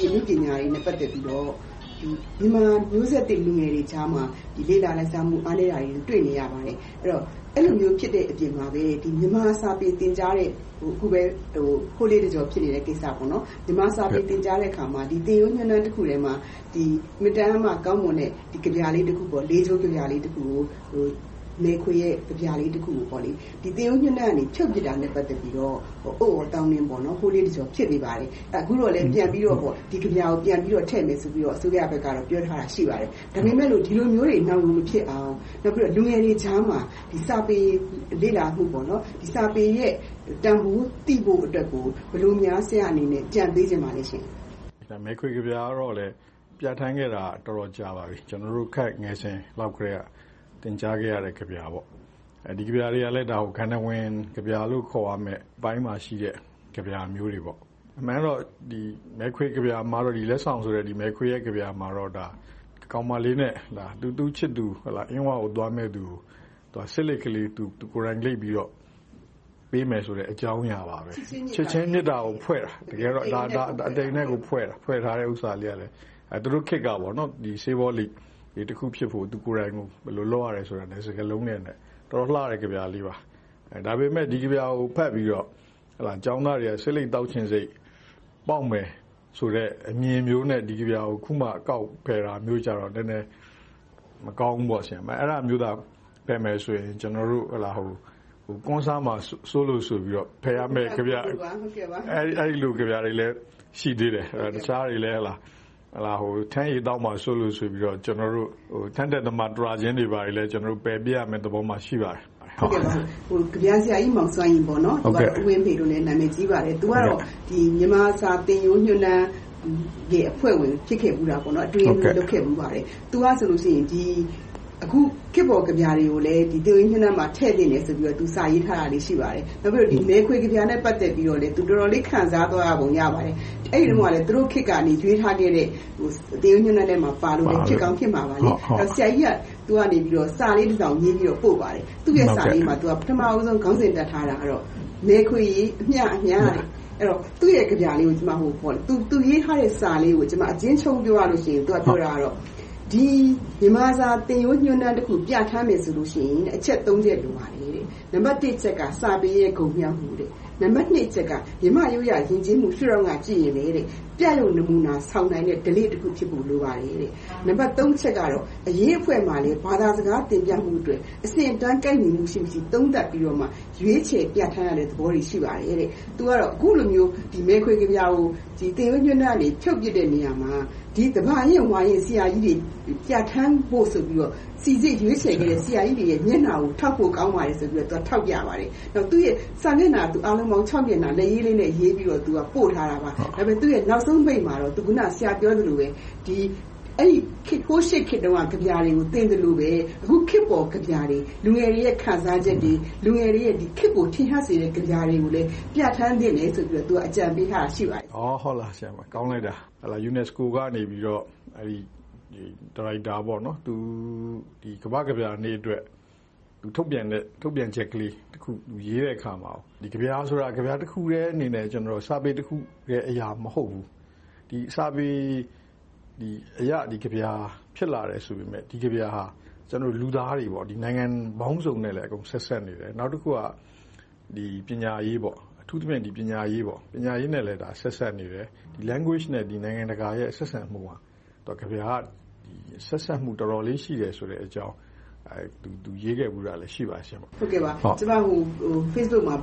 ပေအမှုပညာတွေနဲ့ပတ်သက်ပြီးတော့မြန်မာမျိုးဆက်သစ်လူငယ်တွေကြားမှာလေ့လာလိုက်စားမှုအားနည်းတာတွေကိုတွေ့နေရပါတယ်။အဲဒီလိုမျိုးဖြစ်တဲ့အပြင်မှာပဲမြန်မာစာပေသင်ကြားတဲ့အခုပဲဟိုလေးတကျော်ဖြစ်နေတဲ့ကိစ္စ-မြန်မာစာပေသင်ကြားတဲ့အခါမှာသင်ရိုးညွှန်းတမ်းတခုထဲမှာအင်မတန်မှကောင်းမွန်တဲ့ကဗျာလေးတခုကိုလေးချိုးကဗျာလေးတခုကို မယ်ခွေရဲ့ကဗျာလေးတခုကိုသင်ရိုးညွှန်းတမ်းကနေဖြုတ်ပစ်တာနဲ့ပတ်သက်ပြီးတော့အံ့သြသောင်းနင်းဟိုလေးတကျော်ဖြစ်နေပါတယ်။အခုတော့လဲပြန်ပြီးတော့ဒီကဗျာကိုပြန်ပြီးတော့ထည့်မယ်ဆိုပြီးတော့အစိုးရဘက်ကပြောထားတာရှိပါတယ်။ဒါပေမဲ့လို့ဒီလိုမျိုးတွေနောင်မဖြစ်အောင်နောက်ပြီးတော့လူငယ်တွေကြားမှာစာပေလေ့လာမှု၊စာပေရဲ့တန်းဖိုးသိဖို့အတွက်ကိုဘယ်လိုများဆရာအနေနဲ့အကြံပေးချင်ပါလဲရှင့်။မယ်ခွေကဗျာကတော့ပြဌာန်းခဲ့တာတော်တော်ကြာပါပြီ။ကျနော်တို့ခပ်ငယ်စဉ်လောက်ကတည်းက သင်ကြားခဲ့ရတဲ့ကဗျာ။ဒီကဗျာတွေကလည်းဂန္ထဝင်ကဗျာလို့ခေါ်ရမယ့်အပိုင်းမှာရှိတဲ့ကဗျာမျိုးတွေ။အမှန်ကတော့မယ်ခွေကဗျာမှာတော့လက်ဆောင်ဆိုတဲ့မယ်ခွေရဲ့ကဗျာမှာတော့ကောင်မလေးနဲ့သူ့ချစ်သူအင်းဝကိုသွားမယ့်သူကိုဆေးလိပ်ကလေးသူကိုယ်တိုင်လိပ်ပြီးတော့ပေးမယ်ဆိုတဲ့အကြောင်းအရာပါပဲ။ချစ်ချင်းမေတ္တာကိုဖွဲ့တာ။တကယ်တော့အတိမ်အနက်ကိုဖွဲ့ထားတဲ့ဟာလေးကသူတို့ခေတ်ကဆေးပေါလိ ပ်တခုဖြစ်ဖို့သူကိုယ်တိုင်ဘယ်လိုလုပ်ရတယ်ဆိုတာကိုစကားလုံးတွေနဲ့တော်တော်လှတဲ့ကဗျာလေးပါ။ဒါပေမဲ့ဒီကဗျာကိုဖတ်ပြီးတော့ကျောင်းသားတွေကဆေးလိပ်သောက်ချင်စိတ်ပေါက်မယ်ဆိုတဲ့အမြင်မျိုးနဲ့ဒီကဗျာကိုအခုမှကောက်ဖယ်တာမျိုးကြတော့နည်းနည်းမကောင်းဘူးပေါ့။အဲဒါမျိုးသာဖယ်မယ်ဆိုရင်ကျနော်တို့ကွမ်းစားမှာစိုးလို့ဆိုပြီးတော့ဖယ်ရမယ့်ကဗျာအဲဒီလိုကဗျာတွေလည်းရှိသေးတယ်။တခြားတွေလည်း ထန်းရည်သောက်မှာစိုးလို့ဆိုပြီးတော့ထန်းတက်သမားတျာချင်းတွေလည်းပယ်ပြစ်ရမယ့်သဘောမှာရှိပါတယ်။ကဗျာဆရာကြီးမောင်စွမ်းရည်ဦးဝင်းဖေတို့လည်းနာမည်ကြီးပါတယ်။သူကတော့မြန်မာစာသင်ရိုးညွှန်းတမ်းအဖွဲ့ဝင်ဖြစ်ခဲ့ဖူးတယ်။အတွင်းရေးမှူးလုပ်ခဲ့ဖူးပါတယ်။သူကဆိုရင် အခုခေတ်ပေါ်ကဗျာတွေကိုလည်းသင်ရိုးညွှန်းတမ်းမှာထည့်သင့်တယ်ဆိုပြီးတော့စာရေးထားတာရှိပါတယ်။နောက်ပြီးတော့မယ်ခွေကဗျာနဲ့ပတ်သက်ပြီးတော့သူတော်တော်လေးခံစားသွားရပုံရပါတယ်။အဲဒီတုန်းကလည်းသူတို့ခေတ်ကနေရွေးထားခဲ့တဲ့သင်ရိုးညွှန်းတမ်းထဲမှာပါလို့ဖြစ်ကောင်းဖြစ်မှာပါ။ဆရာကြီးကစာလေးတစောင်ရေးပြီးတော့ပို့ပါတယ်။သူ့ရဲ့စာလေးမှာပထမဦးဆုံးခေါင်းစဉ်တပ်ထားတာကတော့မယ်ခွေရေအမျှအမျှတဲ့။သူ့ရဲ့ကဗျာလေးကိုသူရေးထားတဲ့စာလေးကိုအကျဉ်းချုံးပြောရရင်သူကပြောတာကတော့ မြန်မာစာသင်ရိုးညွှန်းတမ်းတခုပြဌာန်းမယ်ဆိုရင်အချက်ချက်လိုပါတယ်။နံပတ်တစ်အချက်ကစာပေရဲ့ဂုဏ်မြောက်မှု။နံပတ်နှစ်အချက်ကမြန်မာ့ရိုးရာယဉ်ကျေးမှုရှုထောင့်ကကြည့်ရင် ပြယုဂ်နမူနာဆောင်နိုင်တဲ့ ဓလေ့တခုဖြစ်ဖို့လိုပါတယ်။နံပတ်သုံးအချက်ကတော့အရေးအဖွဲ့မှာလည်းဘာသာစကားတင်ပြမှုအတွက်အဆင့်အတန်းကိုက်ညီမှုရှိမရှိသုံးသပ်ပြီးတော့မှရွေးချယ်ပြဌာန်းရတဲ့သဘောတွေရှိပါတယ်။သူကတော့အခုလိုမျိုးမယ်ခွေကဗျာကိုသင်ရိုးညွှန်းတမ်းကနေဖြုတ်ပစ်တဲ့နေရာမှာသဘာရင့်ဝါရင့်ဆရာကြီးတွေပြဌာန်းဖို့ဆိုပြီးတော့စီစစ်ရွေးချယ်ခဲ့တဲ့ဆရာကြီးတွေရဲ့မျက်နှာကိုထောက်ဖို့ကောင်းပါတယ်ဆိုပြီးတော့ထောက်ပြပါတယ်။သူ့ရဲ့စာမျက်နှာအားလုံးပေါင်းမျက်နှာလက်ရေးလေးနဲ့ရေးပြီးတော့ပို့ထားတာပါ။ဒါပေမဲ့သူ့ရဲ့နောက်ဆုံးပိတ်မှာတော့အခုနဆရာပြောသလိုပဲဟိုးရှေ့ခေတ်တုန်းကကဗျာတွေကိုသင်သလိုပဲအခုခေတ်ပေါ်ကဗျာတွေလူငယ်တွေရဲ့ခံစားချက်တွေ၊လူငယ်တွေရဲ့ခေတ်ကိုထင်ဟပ်စေတဲ့ကဗျာတွေကိုလည်းပြဌာန်းသင့်တယ်ဆိုပြီးတော့အကြံပေးထားတာရှိပါတယ်။ဟုတ်လား။ကောင်းလိုက်တာ။ UNESCO ကနေဒါရိုက်တာကမ္ဘာ့ကဗျာနေ့အတွက်ထုတ်ပြန်ချက်ကလေးတခုရေးတဲ့အခါမှာကဗျာဆိုတာကဗျာတခုတည်းအနေနဲ့စာပေတခုအရာမဟုတ်ဘူး။ စာပေအရကဗျာဖြစ်လာတယ်ဆိုပေမယ့်ဒီကဗျာဟာလူသားတွေနိုင်ငံပေါင်းစုံနဲ့လည်းဆက်စပ်နေတယ်။နောက်တခုကပညာရေးအထူးသဖြင့်ပညာရေးနဲ့လည်းဆက်စပ်နေတယ်။ Language နဲ့နိုင်ငံတကာရဲ့ဆက်ဆံမှုကကဗျာကဆက်စပ်မှုတော်တော်လေးရှိတယ်ဆိုတဲ့အကြောင်းသူရေးခဲ့ဖူးတာလည်းရှိပါတယ်။ကျမ Facebook မှာ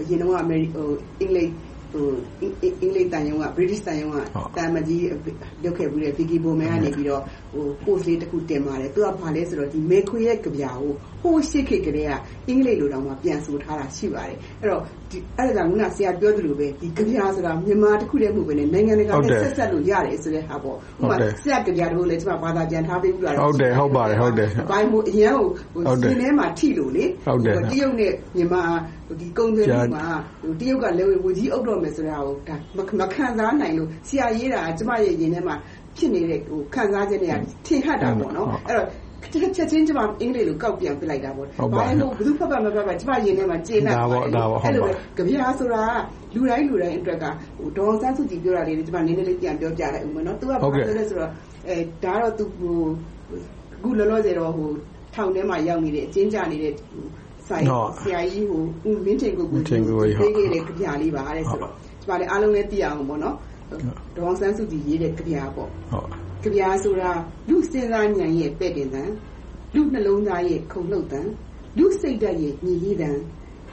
အရင်တုန်းကအင်္ဂလိပ် သံရုံးကသံအမတ်ကြီးလုပ်ခဲ့ဖူးတဲ့ Vicky Bowman ကနေ Post လေးတခုတင်ပါတယ်။သူက ဘာလဲဆိုတော့မယ်ခွေရဲ့ကဗျာကို ဟိုးရှေ့ခေတ်ကတည်းကအင်္ဂလိပ်လိုတောင်ပြန်ဆိုထားတာရှိပါတယ်။အဲဒါကြောင့်အခုနဆရာပြောသလိုပဲကဗျာဆိုတာမြန်မာတခုတည်းမဟုတ်ဘဲနဲ့နိုင်ငံတကာနဲ့ဆက်စပ်လို့ရတယ်ဆိုတဲ့ဟာပေါ့။ဥပမာဆရာ့ကဗျာတပုဒ်လည်းဘာသာပြန်ထားပေးဖူးတာရှိပါတယ်။အရမ်းကိုရင်ထဲမှာထိလို့တရုတ်နဲ့မြန်မာကုန်သွယ်မှုမှာတရုတ်ကလက်ဝါးကြီးအုပ်တော့မယ်ဆိုတာကိုမခံစားနိုင်လို့ဆရာရေးတာကျမရဲ့ရင်ထဲမှာဖြစ်နေတဲ့ခံစားချက်နဲ့ထင်ဟပ်တာပေါ့။အဲဒီတော့က ချက်ချင်း ကျမ အင်္ဂလိပ်လို ကောက်ပြန်ပြလိုက်တာပေါ့။ဘာလဲလို့ဘယ်သူဖတ်ဖတ် မဖတ်ဖတ် ကျမရင်ထဲမှာ ကျေနပ်ပါတယ်။အဲ့လိုပဲကြပြာဆိုတာ လူတိုင်းလူတိုင်းအတွက်က ဒေါ်ဆန်းစုကြည် ပြောတာလေးကျမနည်းနည်းလေး ပြန်ပြောပြလိုက်ဦးမယ်နော်။ तू ကဘာပြောလဲဆိုတော့အဲဒါတော့ तू ခုလောလောဆယ်တော့ဟိုထောင်ထဲမှာ ရောက်နေတဲ့ အကျဉ်းချနေတဲ့ဆိုင်ဆရာကြီးဟိုဦးမင်းထင်ကိုကိုပေးခဲ့တဲ့ကြပြလေးပါတဲ့ဆိုတော့ကျမလည်းအားလုံးလည်း သိအောင်ပေါ့နော်။ဒေါ်ဆန်းစုကြည်ရေးတဲ့ကြပြပေါ့။ဟုတ် ကြပြားဆိုတာလူစဉ်းစားဉာဏ်ရဲ့ပဲ့တင်သံလူနှလုံးသားရဲ့ခုန်လှုပ်သံလူစိတ်ဓာတ်ရဲ့ညီရီသံ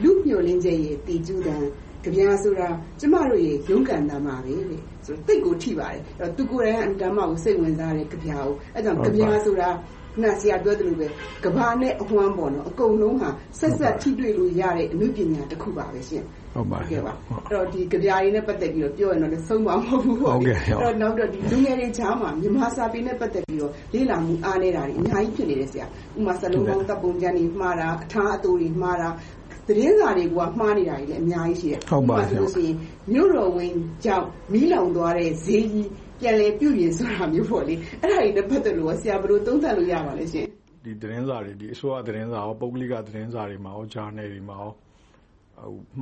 လူမျှော်လင့်ချက်ရဲ့တည်ကျူးသံကြပြားဆိုတာကျမတို့ရဲ့ရုန်းကန်တာမှာပဲတဲ့ဆိုတော့တိတ်ကိုထိပါတယ်အဲ့တော့သူကိုယ်တိုင်ကအတမ်းမကိုစိတ်ဝင်စားတဲ့ကြပြားကိုအဲ့ကြောင့်ကြပြားဆိုတာခုနဆရာပြောသလိုပဲကဘာနဲ့အဝမ်းပေါ့နော်အကုန်လုံးဟာဆက်ဆက်ထိတွေ့လို့ရတဲ့အမှုပညာတစ်ခုပါပဲရှင် ဟုတ်ပါကဲ့ပါအဲ့တော့ဒီကြပြားရင်းနဲ့ပတ်သက်ပြီးတော့ပြောရတော့လည်းဆုံးမမဟုတ်ဘူးပေါ့ဟုတ်ကဲ့အဲ့တော့နောက်တော့ဒီလူငယ်တွေချားမှာမြန်မာစာပေနဲ့ပတ်သက်ပြီးတော့လေ့လာမှုအားနေတာတွေအများကြီးဖြစ်နေတယ်ဆရာဥမာစလုံးပေါင်းတပ်ပုံကျန်တွေမှားတာအထားအတူတွေမှားတာသတင်းစာတွေကမှားနေတာတွေလည်းအများကြီးရှိတယ်ဟုတ်ပါဆိုလို့ရှိရင်မြို့တော်ဝင်ကြောင့်မီးလောင်သွားတဲ့ဈေးကြီးပြန်လဲပြုပြင်ဆိုတာမျိုးပေါ့လေအဲ့ဒါတွေနဲ့ပတ်သက်လို့ဆရာဘယ်လိုသုံးသပ်လို့ရပါလဲရှင်ဒီသတင်းစာတွေဒီအစိုးရသတင်းစာရောပုဂ္ဂလိကသတင်းစာတွေမှာရောဂျာနယ်တွေမှာရော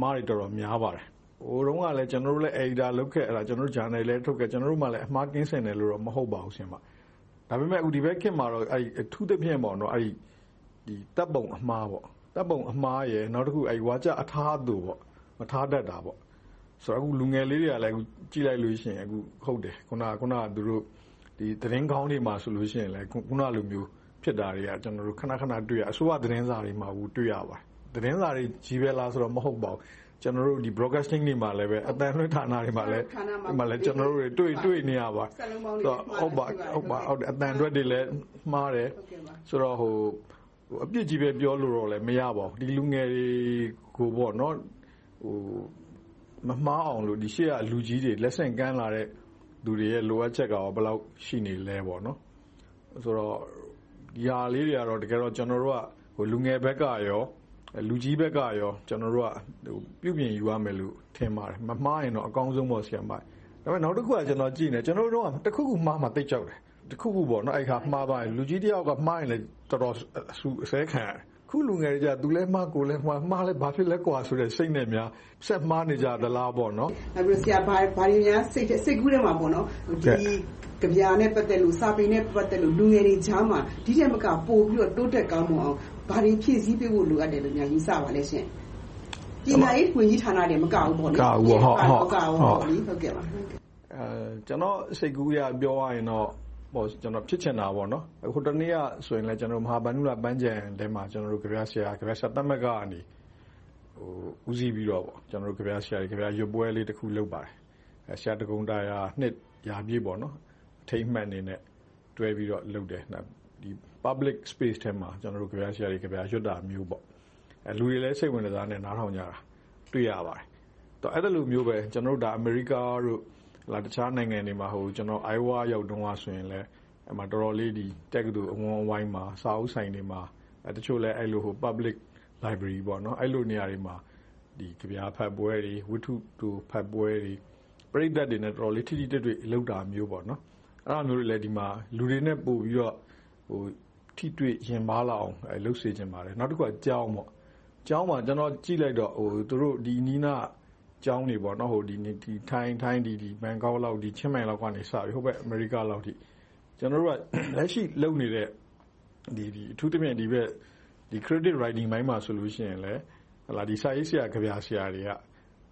မှားတွေတော်တော်များပါတယ်ဟိုတုန်းကလည်းကျွန်တော်တို့လည်း editor လုပ်ခဲ့အဲ့ဒါကျွန်တော်တို့ journal လည်းထုတ်ခဲ့ကျွန်တော်တို့မှလည်းအမှားကင်းစင်တယ်လို့တော့မဟုတ်ပါဘူးရှင်ပါဒါပေမဲ့အခုဒီဘက်ခင်မှာတော့အဲ့အထူးသဖြင့်ပေါ့နော်အဲ့ဒီတပ်ပုံအမှားပေါ့တပ်ပုံအမှားရယ်နောက်တစ်ခုအဲ့ဝါကြအထားသူပေါ့မထားတတ်တာပေါ့ဆိုတော့အခုလူငယ်လေးတွေကလည်းအခုကြည့်လိုက်လို့ရှိရင်အခုဟုတ်တယ်ခုနကခုနကသူတို့ဒီသတင်းကောင်းတွေမှာဆိုလို့ရှိရင်လည်းခုနလိုမျိုးဖြစ်တာတွေကကျွန်တော်တို့ခဏခဏတွေ့ရအစိုးရသတင်းစာတွေမှာဘူးတွေ့ရပါတယ် သတင်းစာတွေကြီးပဲလားဆိုတော့မဟုတ်ပါဘူးကျွန်တော်တို့ဒီ broadcasting တွေမှာလည်းပဲအတန်လွှင့်ဌာနတွေမှာလည်းဒီမှာလည်းကျွန်တော်တို့တွေ့တွေ့နေရပါဆိုတော့ဟုတ်ပါဟုတ်ပါဟုတ်တယ်အတန်အတွက်တွေလည်းမှားတယ်ဆိုတော့ဟိုအပြစ်ကြီးပဲပြောလို့တော့လည်းမရပါဘူးဒီလူငယ်တွေကိုပေါ့နော်ဟိုမမှားအောင်လို့ဒီရှေ့ကလူကြီးတွေလက်ဆင့်ကမ်းလာတဲ့လူတွေရဲ့လိုအပ်ချက်ကဘယ်လောက်ရှိနေလဲပေါ့နော်ဆိုတော့ဒီဟာလေးတွေကတော့တကယ်တော့ကျွန်တော်တို့ကဟိုလူငယ်ဘက်ကရော လူကြီးဘက်ကရော ကျွန်တော်တို့ကဟိုပြုပြင်ယူရမယ်လို့ထင်ပါတယ်မမှားရင်တော့အကောင်းဆုံးပေါ့ဆရာမဒါပေမဲ့နောက်တစ်ခုကကျွန်တော်ကြည့်နေကျွန်တော်တို့ကတစ်ခုခုမှားမှတိတ်ကြောက်တယ်တစ်ခုခုပေါ့နော်အဲ့ခါမှားပါရင်လူကြီးတယောက်ကမှားရင်လည်းတော်တော်အဆူအစဲခံရတယ်ခုလူငယ်တွေကြသူလည်းမှားကိုလည်းမှားမှားလည်းဘာဖြစ်လဲကွာဆိုတဲ့စိတ်နဲ့များဆက်မှားနေကြသလားပေါ့နော်အဲ့ပြီးဆရာဘာဘာတွေများစိတ်စိတ်ကူးထဲမှာပေါ့နော်ဒီကြပြာနဲ့ပတ်သက်လို့စာပေနဲ့ပတ်သက်လို့လူငယ်တွေကြားမှာဒီထက်မကပို့ပြီးတော့တိုးတက်ကောင်းမွန်အောင် ဘာတွေဖြည့်ဆည်းပေးဖို့လိုအပ်တယ်လို့များယူဆပါလဲရှင်ပညာရေးဝန်ကြီးဌာနတွေမကဘူးပေါ့လေကဘူးဟုတ်ဟုတ်ဟုတ်ကဲ့ပါအဲကျွန်တော်စိတ်ကူးရပြောရရင်တော့ပေါ့ကျွန်တော်ဖြစ်ချင်တာပေါ့နော်ဟိုတနေ့ကဆိုရင်လည်းကျွန်တော်မဟာဗန္ဓုလပန်းချံထဲမှာကျွန်တော်တို့ကြပြဆရာကြပြဆရာတမက်ကနေဟိုဦးစီးပြီးတော့ပေါ့ကျွန်တော်တို့ကြပြဆရာကြပြရွတ်ပွဲလေးတစ်ခုလုပ်ပါတယ်အဲဆရာတကုံတာယာနှစ်ရာပြည့်ပေါ့နော်အထိမ့်မှတ်နေနဲ့တွဲပြီးတော့လုပ်တယ်ဒီ public space ထဲမှာကျွန်တော်တို့ကြပြဆရာကြပြရွတ်တာမျိုးပေါ့အဲလူတွေလည်းစိတ်ဝင်စားနဲ့နားထောင်ကြတာတွေ့ရပါတယ်တော့အဲ့လိုမျိုးပဲကျွန်တော်တို့ဒါအမေရိကတို့လာတခြားနိုင်ငံတွေမှာဟိုကျွန်တော် Iowa ရောက်တုန်းကဆိုရင်လည်းအမှတော်တော်လေးဒီတက်ကတူအဝန်းအဝိုင်းမှာစာအုပ်ဆိုင်တွေမှာအဲတချို့လည်းအဲ့လိုဟို public library ပေါ့နော်အဲ့လိုနေရာတွေမှာဒီကြပြားဖတ်ပွဲတွေဝတ္ထုတူဖတ်ပွဲတွေပြိဿတွေနဲ့တော်တော်လေးထိထိတွေ့တွေ့လောက်တာမျိုးပေါ့နော်အဲ့လိုမျိုးတွေလည်းဒီမှာလူတွေနဲ့ပို့ပြီးတော့ဟို ထိတွေ့ရင်ပါလာအောင်အဲလှုပ်စေခြင်းပါတယ်နောက်တစ်ခုကကြောင်းပေါ့ကျောင်းမှာကျွန်တော်ကြည့်လိုက်တော့ဟိုသူတို့ဒီနီးနာကျောင်းတွေပေါ့နော်ဟိုဒီဒီထိုင်းထိုင်းဒီဒီဘန်ကောက်လောက်ဒီချင်းမိုင်လောက်ကနေစပြီးဟိုဘက်အမေရိကလောက်ထိကျွန်တော်တို့ကလက်ရှိလုပ်နေတဲ့ဒီဒီအထူးသဖြင့်ဒီဘက်ဒီ credit writing ဘိုင်းမှာဆိုလို့ရှိရင်လည်းဟလာဒီစာရေးဆရာကြပြဆရာတွေက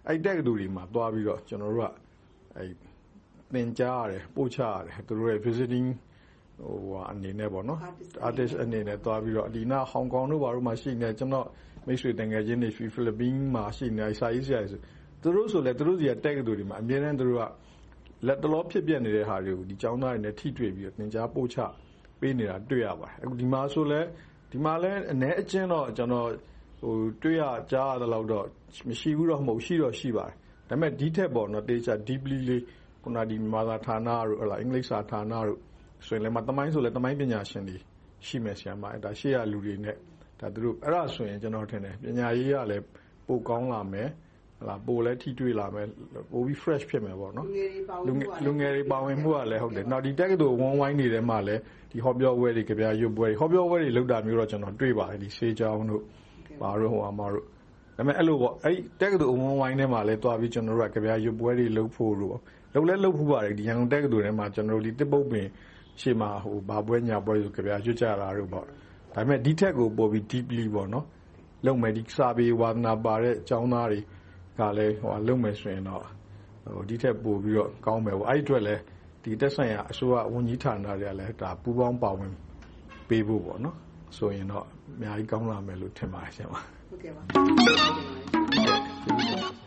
အဲ့တက်တူတွေမှာတွားပြီးတော့ကျွန်တော်တို့ကအဲ့သင်ကြားရတယ်ပို့ချရတယ်သူတို့ရဲ့ visiting ဟိုအနေနဲ့ပေါ့နော် artist အနေနဲ့တွားပြီးတော့ဒီနာဟောင်ကောင်တို့ဘာလို့မှရှိနေကျွန်တော်မိတ်ဆွေတန်ငယ်ချင်းတွေဖိလစ်ပင်းမှာရှိနေစာရေးဆရာတွေသူတို့ဆိုလည်းသူတို့စီကတက်ကတူတွေမှာအမြဲတမ်းသူတို့ကလက်တလောဖြစ်ပြနေတဲ့ဟာတွေကိုဒီចောင်းသားတွေနဲ့ထိတွေ့ပြီးတော့သင်ကြားပို့ချပေးနေတာတွေ့ရပါတယ်အခုဒီမှာဆိုလဲဒီမှာလဲအ ਨੇ အချင်းတော့ကျွန်တော်ဟိုတွေ့ရကြားရတဲ့လောက်တော့မရှိဘူးတော့မဟုတ်ရှိတော့ရှိပါတယ်ဒါပေမဲ့ဒီထက်ပေါ့နော်တေချာ deeply လေးခုနဒီမာသာဌာနတို့ဟလာအင်္ဂလိပ်စာဌာနတို့ ဆိုရင်လည်းမတမိုင်းဆိုလည်းတမိုင်းပညာရှင်တွေရှိမယ်ဆရာမဒါရှေ့ရလူတွေနဲ့ဒါသူတို့အဲ့ဒါဆိုရင်ကျွန်တော်ထင်တယ်ပညာရေးကလည်းပိုကောင်းလာမယ်ပိုလည်းထိတွေ့လာမယ်။ပိုပြီး Fresh ဖြစ်မယ်။လူငယ်တွေပါဝင်မှုကလည်းဟုတ်တယ်။နောက်ဒီတက္ကသိုလ်အဝန်းအဝိုင်းတွေထဲမှာလည်းဟောပြောပွဲတွေ၊ကဗျာရွတ်ပွဲတွေဟောပြောပွဲတွေလုပ်တာမျိုးတော့ကျနော်တွေ့ပါတယ်။ဆေးကျောင်းတို့ဘာတို့ဒါပေမဲ့အဲဒီတက္ကသိုလ်အဝန်းအဝိုင်းထဲမှာလည်းသွားပြီးကဗျာရွတ်ပွဲတွေလုပ်ဖို့တို့လုပ်လည်းလုပ်ဖူးပါတယ်။ရန်ကုန်တက္ကသိုလ်ထဲမှာသစ်ပုပ်ပင် ရှေ့မှာဘာပွဲညာပွဲဆိုကဗျာရွတ်ကြတာတို့ဒါပေမဲ့ဒီထက်ကိုပိုပြီး Deeply လုပ်မယ်။စာပေဝါသနာပါတဲ့ကျောင်းသားတွေကလည်းလုပ်မယ်ဆိုရင်တော့ဒီထက်ပိုပြီးတော့ကောင်းမယ်။အဲဒီအတွက်လဲသက်ဆိုင်ရာအစိုးရဝန်ကြီးဌာနတွေကလည်းပူးပေါင်းပါဝင်ပေးဖို့ဆိုရင်တော့အများကြီးကောင်းလာမယ်လို့ထင်ပါတယ်။